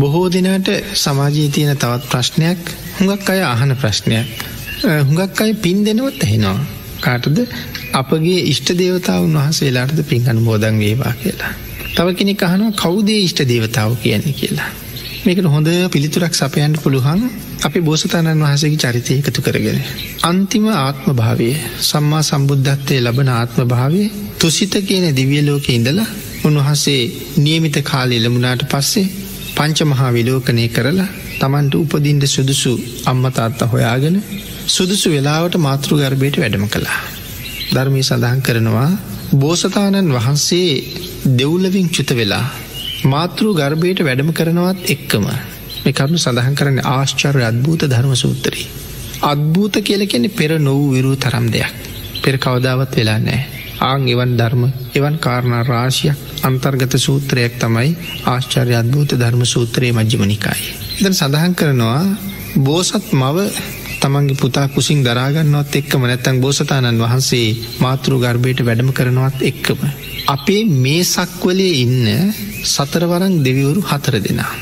බොහෝ දිනට සමාජී තියෙන තවත් ප්‍රශ්නයක් හුඟක් අය අහන ප්‍රශ්නයක්. හුඟක් අයි පින් දෙනවත් ඇහෙනවා. කාටද අපගේ ඉෂ්ට දේවතාවන් වහන්සේලාටද පින් අනුමෝදන් වේවා කියලා. තව කෙනෙක් අහනවා කවුදේ ඉෂ්ට දේවතාව කියන්නේ කියලා. මේකට හොඳ පිළිතුරක් සපයන්ට පුළුවන් අපි බෝසතාණන් වහසගේ චරිතය එකතු කරගෙන. අන්තිම ආත්ම භාවය සම්මා සම්බුද්ධත්වය ලබන ආත්ම භාවය තුසිත කියන දිවියලෝක ඉඳලා උන්වහන්සේ නියමිත කාලෙ එළමුණට පස්සේ පංච මහා විලෝකනය කරලා තමන්ට උපදින්ට සුදුසු අම්මතාත්ත හොයාගෙන සුදුසු වෙලාවට මාතෘ ගර්භයට වැඩම කළා. ධර්මී සඳහන් කරනවා බෝසතාණන් වහන්සේ දෙව්ලවින් චුත වෙලා මාතෘ ගර්භයට වැඩම කරනවත් එක්කම මේ කරුණු සඳහන් කරන්න ආශ්චර්ය අත්භූත ධර්ම සූත්‍රී. අත්භූත කියල කෙනෙ පෙර නොවූ විරූ තරම් දෙයක් පෙර කවදාවත් වෙලා නෑ ආං එවන් ධර්ම එවන් කාරණ රාශියක් අන්තර්ගත සූත්‍රයක් තමයි ආශ්චර්ය අත්භූත ධර්ම සූත්‍රයේ මජ්ජමනිකායි. එතන සඳහන් කරනවා බෝසත් මව තමන්ගේ පුතා කුසින් දරාගන්නවත් එක්කම නැත්තං බෝසතාණන් වහන්සේ මාතෘ ගර්භයට වැඩම කරනවත් එක්කම. අපේ මේ සක්වලේ ඉන්න සතරවරං දෙවිවරු හතර දෙනා.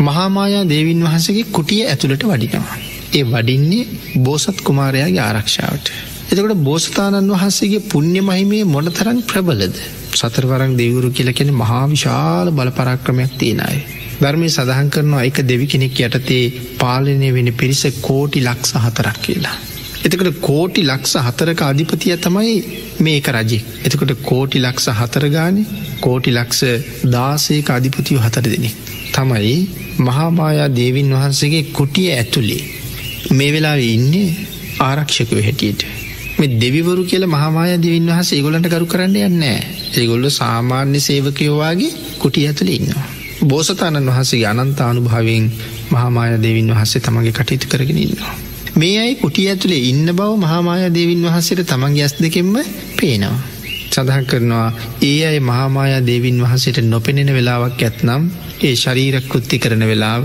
මහාමායා දේවින් වහන්සගේ කුටිය ඇතුළට වඩිනවා. ඒ වඩින්නේ බෝසත් කුමාරයාගේ ආරක්ෂාවට. එතකට බෝසතාණන් වහන්සේගේ පුුණ්‍ය මහිමේ මොනතරං ප්‍රබලද. සතරවරං දෙවුරු කියලකෙන මහා විශාල බලපරක්‍රමයක් තියෙනයි. ධර්මය සඳහන් කරනවා එක දෙවි කෙනෙක් යටතේ පාලනය වෙන පිරිස කෝටි ලක්ෂ හතරක් කියලා. එතකට කෝටි ලක්ෂ හතරක අධිපතිය තමයි මේක රජෙක්. එතකොට කෝටි ලක්ෂ හතරගානි කෝටි ලක්ෂ දාසේක අධිපතියෝ හතර දෙනෙ. තමයි මහාමායා දේවින් වහන්සේගේ කුටිය ඇතුළේ. මේ වෙලා ඉන්නේ ආරක්ෂකව හැටියට. මේ දෙවිවරු කියල මහාමාය දෙවින් වහස ඒගොලන්ට කරු කරන්න යන්නෑ ඒගොල්ල සාමාන්‍ය සේවකයෝවාගේ කුටිය ඇතුළ ඉන්නවා. බෝසතාණන් වහන්සේ අනන්ත අනුභාවෙන් මහාමාය දෙවින් වහන්සේ තමගේ කටයුතු කරගෙන ඉන්නවා. මේ අයි කුටිය ඇතුළේ ඉන්න බව මහාමාය දේවින් වහන්සේට තමන්ගේ ඇස් දෙකෙන්ම පේනවා. සඳහන් කරනවා ඒ අයි මහාමායා දේවින් වහන්සේට නොපෙනෙන වෙලාවක් ඇත්නම් ඒ ශරීරක් කෘත්ති කරන වෙලාව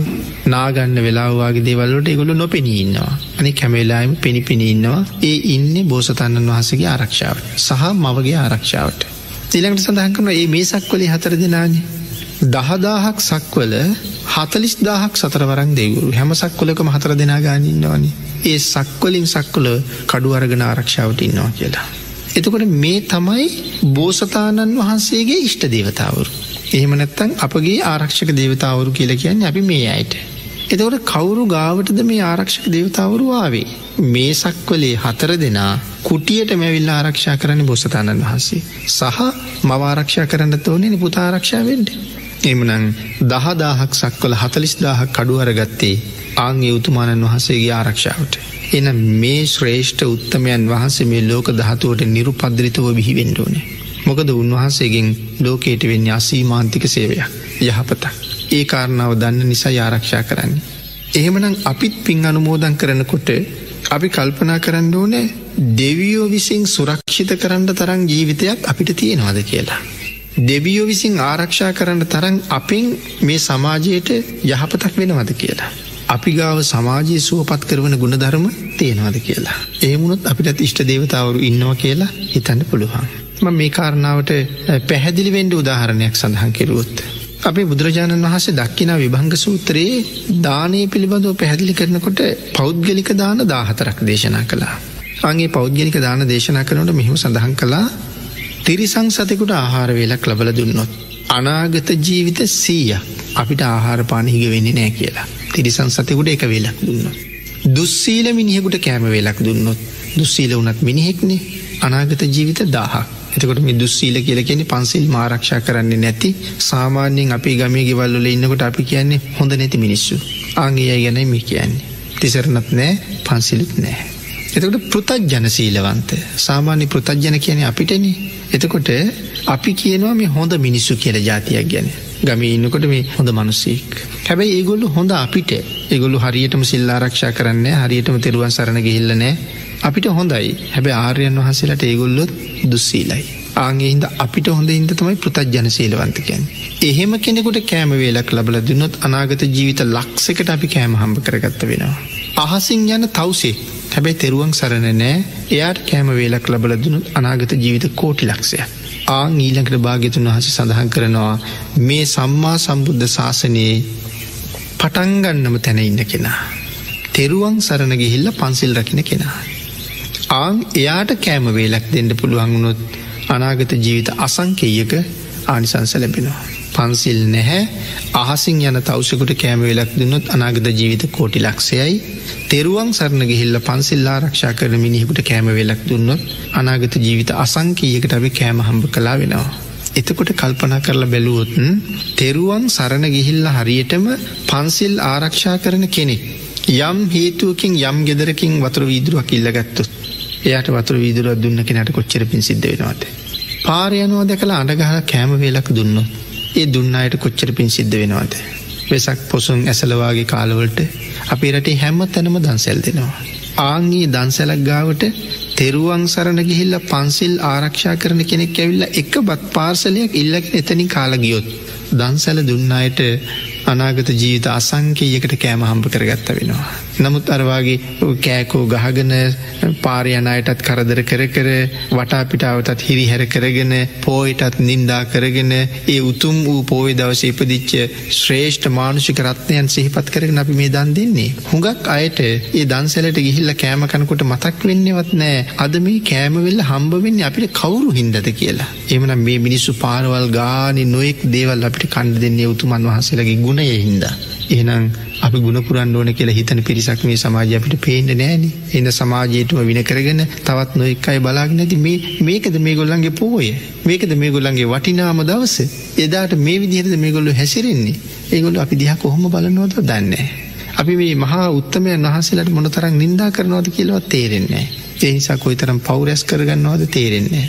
නාගන්න වෙලාවාගේ දේවල්ලට එගොලු නොපෙනීන්නවා අනි කැමවෙලාම පිණිපිණින්නවා ඒ ඉන්න බෝසතන්නන් වහසගේ ආරක්ෂාවට සහ මවගේ ආරක්ෂාවට. තිළඟට සඳහන් කරන ඒ මේ සක්වලි හතර දෙනාන්නේ. දහදාහක් සක්වල හතලිස් දාහක් සතරවරන් දෙවරු හැම සක්වලකම හතර දෙනා ගානින්නවානි. ඒ සක්වලින් සක්වල කඩු අරගෙන ආරක්ෂාවට ඉන්නවා කියලා. එතකොට මේ තමයි බෝසතාණන් වහන්සේගේ ඉෂ්ට දේවතාවරු. එහෙම නැත්තං අපගේ ආරක්ෂක දේවතාවරු කියල කියන්නේ අපි මේ අයට. එතකොට කවුරු ගාවටද මේ ආරක්ෂක දේවතාවරු ආවේ. මේ සක්වලේ හතර දෙනා කුටියට මැවිල්ල ආරක්ෂා කරන බොසතාණන් වහන්සේ. සහ මවාරක්ෂා කරන්න තෝනෙන පුතාරක්ෂාවෙන්ට. එමනං දහදාහක් සක්වල හතලිස් දාහක් කඩුවරගත්තේ ආංගේ උතුමාණන් වහන්සේගේ ආරක්ෂාවට. එන මේ ශ්‍රේෂ්ඨ උත්තමයන් වහන්සේ මේ ලෝක දහතුවට නිරු පද්‍රිතව බිහිවෙන්ඩෝනේ. මොකද උන්වහන්සේගෙන් ලෝකේට වෙන්න අසීමාන්තික සේවයක් යහපතක්. ඒ කාරණාව දන්න නිසා ආරක්ෂා කරන්නේ. එහෙමනම් අපිත් පින් අනුමෝදන් කරනකොට අපි කල්පනා කරන්න ඕනෑ දෙවියෝ විසින් සුරක්ෂිත කරන්න තරම් ජීවිතයක් අපිට තියෙනවාද කියලා. දෙවියෝ විසින් ආරක්ෂා කරන්න තරන් අපින් මේ සමාජයට යහපතක් වෙනවද කියලා. අපි ගාව සමාජයේ සුවපත් කරවන ගුණධර්ම තියෙනවාද කියලා. ඒමුණොත් අපිට ඉෂ්ට දේවතාවරු ඉන්නවා කියලා හිතන්න පුළුවන්. ම මේ කාරණාවට පැහැදිලි වෙන්ඩ උදාහරණයක් සඳහන් කෙරුවොත්. අපේ බුදුරජාණන් වහන්සේ දක්කින විභංග සූත්‍රයේ දානය පිළිබඳව පැහැදිලි කරනකොට පෞද්ගලික දාන දාහතරක් දේශනා කළා. අගේ පෞද්ගලික දාන දේශනා කරනට මෙහිම සඳහන් කළා තිරිසං සතෙකුට ආහාර වෙලක් ලබල දුන්නොත්. අනාගත ජීවිත සීය අපිට ආහාරපාන හිග වෙන්නේ නෑ කියලා. තිරිසං සතෙකුට එක වෙලක් දුන්න. දුස්සීල මිනිහෙකුට කෑම වෙලක් දුන්නොත් දුස්සීල වනත් මිනිහෙක්නේ අනාගත ජීවිත දාහක්. එතකොට මේ දුස්සීල කියල කියෙන පන්සිල් මාරක්ෂා කරන්නේ නැති සාමාන්‍යයෙන් අපි ගමේ ගෙවල්ල ඉන්නකොට අපි කියන්නේ හොඳ නැති මිනිස්සු ආගේ අය ගැන මේ කියන්නේ. තිසරනත් නෑ පන්සිලුත් නෑ. එතකොට පෘතජ්ජන සීලවන්ත සාමාන්‍ය පෘතජ්ජන කියන අපිටන එතකොට අපි කියනවා මේ හොඳ මිනිස්සු කියල ජාතියක් ගැන ගම ඉන්නකොට මේ හොඳ මනුස්සෙක් හැබැයි ඒගොල්ලු හොඳ අපිට ඒගොලු හරියටම සිල්ලාරක්ෂා කරන්න හරියටම තෙරුවන් සරණ ගිහිල්ලනෑ අපිට හොඳයි හැබැ ආර්යන් වහන්සේලට ඒගොල්ලොත් දුස්සීලයි. ආගේ හිද අපිට හොඳ හිද තමයි පෘතජ්ජන සේලවන්තකයන්. එහෙම කෙනෙකුට කෑම වේලක් ලබල දුන්නොත් අනාගත ජීවිත ලක්සකට අපි කෑම හම්බ කරගත්ත වෙනවා. අහසින් යන තවසේ හැබැයි තෙරුවන් සරණ නෑ එයාට කෑම වේලක් ලබල දුනුත් අනාගත ජීවිත කෝටි ලක්ෂය. ආං ඊලකට භාගතුන් වහස සඳහන් කරනවා මේ සම්මා සම්බුද්ධ ශාසනයේ පටන්ගන්නම තැන ඉන්න කෙනා. තෙරුවන් සරණ ගිහිල්ල පන්සිල් රකින කෙනා. ආං එයාට කෑම වේලක් දෙන්න පුළුවන් වුණොත් අනාගත ජීවිත අසංකේයක ආනිසංස ලැබෙනවා. පන්සිල් නැහැ අහසින් යන තවසකුට කෑම වෙලක් දුන්නොත් අනාගත ජීවිත කෝටි ලක්ෂයයි තෙරුවන් සරණ ගිහිල්ල පන්සිල් ආරක්ෂා කරන මිනිහෙකුට කෑම වෙලක් දුන්නොත් අනාගත ජීවිත අසංකීයකට අපි කෑම හම්බ කලා වෙනවා. එතකොට කල්පනා කරලා බැලුවොත්න් තෙරුවන් සරණ ගිහිල්ල හරියටම පන්සිල් ආරක්ෂා කරන කෙනෙක්. යම් හේතුවකින් යම් ගෙදරකින් වතුර වීදුරුවක් ඉල්ලගත්තුත් එයට වතුර වීදුරුවක් දුන්න කෙනට කොච්චර පින් සිද්ධ වෙනවාද. පාරයනවා දැකලා අඩගහල කෑම වේලක් දුන්නොත් ඒ දුන්න අයට කොච්චර පින් සිද්ධ වෙනවාද. වෙසක් පොසුන් ඇසලවාගේ කාලවලට අපි රටේ හැම්ම තැනම දන්සැල් දෙනවා. ආංගේ දන්සැලක් ගාවට තෙරුවන් සරණ ගිහිල්ල පන්සිල් ආරක්ෂා කරන කෙනෙක් ඇවිල්ල එක බත් පාර්සලයක් ඉල්ලක් එතනින් කාලගියොත්. දන්සැල දුන්නායට අනාගත ජීවිත අසංකයකට කෑම හම්ප කරගත්ත වෙනවා. නමුත් අරවාගේ කෑකෝ ගහගන පාරයනයටත් කරදර කර කර වටාපිටාවටත් හිරි හැර කරගෙන පෝයිටත් නින්දා කරගෙන ඒ උතුම් වූ පෝය දවස ඉපදිච්ච ශ්‍රේෂ්ඨ මානුෂික රත්නයන් සිහිපත් කරගෙන අපි මේ දන් දෙන්නේ. හුඟක් අයට ඒ දන්සැලට ගිහිල්ල කෑමකනකොට මතක් වෙන්නවත් නෑ අද මේ කෑමවෙල්ල හම්බවෙන්නේ අපිට කවුරු හින්දද කියලා. එමන මේ මිනිස්සු පාරවල් ගානි නොෙක් දේවල් අපිට කණ්ඩ දෙන්නේ උතුමන් වහසලගේ ගුණය හින්දා. එහෙනම් අපි ගුණපුරන් ඕන කියලා හිතන පිරිසක් මේ සමාජය අපිට පේන්න නෑන එන්න සමාජයටම වින කරගෙන තවත් නොෙක් අයි බලාගෙන ඇති මේ මේකද මේ ගොල්ලන්ගේ පෝය මේකද මේ ගොල්ලන්ගේ වටිනාම දවස එදාට මේ විදිහද මේ ගොල්ලු හැසිරෙන්නේ ඒගොල්ල අපි දිහ කොහොම බලනවද දන්නේ. අපි මේ මහා උත්තමයන් වහන්සේලට මොනතරම් නින්දා කරනවද කියලවත් තේරෙන්නේ. ඒ නිසා කොයිතරම් පෞරැස් කරගන්නවද තේරෙන්නේ.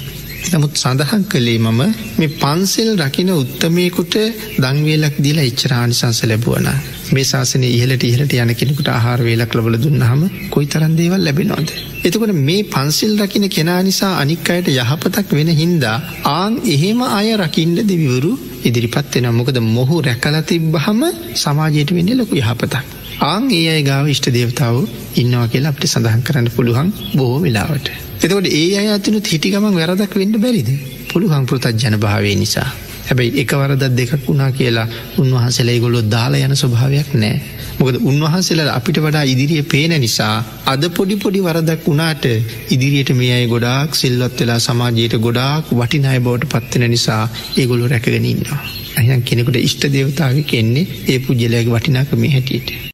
නමුත් සඳහන් කළේ මම මේ පන්සෙල් රකින උත්තමයකුට දංවේලක් දිලා ඉච්චරානිසංස ලැබුවන. මේ ශාසනය ඉහලට ඉහලට යන කෙනෙකුට ආහාර වේලක් ලබල දුන්නහම කොයි තරන් දේවල් ලැබෙනොද. එතකොට මේ පන්සිල් රකින කෙනා නිසා අනික් අයට යහපතක් වෙන හින්දා ආං එහෙම අය රකින්ඩ දෙවිවරු ඉදිරිපත් වෙන මොකද මොහු රැකලතිබ්බහම සමාජයට වෙන්න ලොකු යහපතක්. ආං ඒ අය ගාව ඉෂ්ට දේවතාව ඉන්නවා කියලා අපට සඳහන් කරන්න පුළුවන් බොහෝ වෙලාවට. එතකොට ඒ අය අතනුත් හිටිගමන් වැරදක් වෙන්න බැරිද පුළුවන් පෘතත් ජන භාවය නිසා. හැබැයි එක වරදත් දෙකක් වුණා කියලා උන්වහන්සේලා ගොලො දාලා යන ස්වභාවයක් නෑ. මොකද උන්වහන්සේලා අපිට වඩා ඉදිරිය පේන නිසා අද පොඩි පොඩි වරදක් වුණාට ඉදිරියට මේ අය ගොඩාක් සිල්වත් වෙලා සමාජයට ගොඩාක් වටිනාය බවට පත්වෙන නිසා ඒගොලු රැකගෙන ඉන්නවා. අහන් කෙනෙකුට ඉෂ්ට දේවතාව කෙන්නේ ඒ පුද්ගලයාගේ වටිනාකම හැටියට.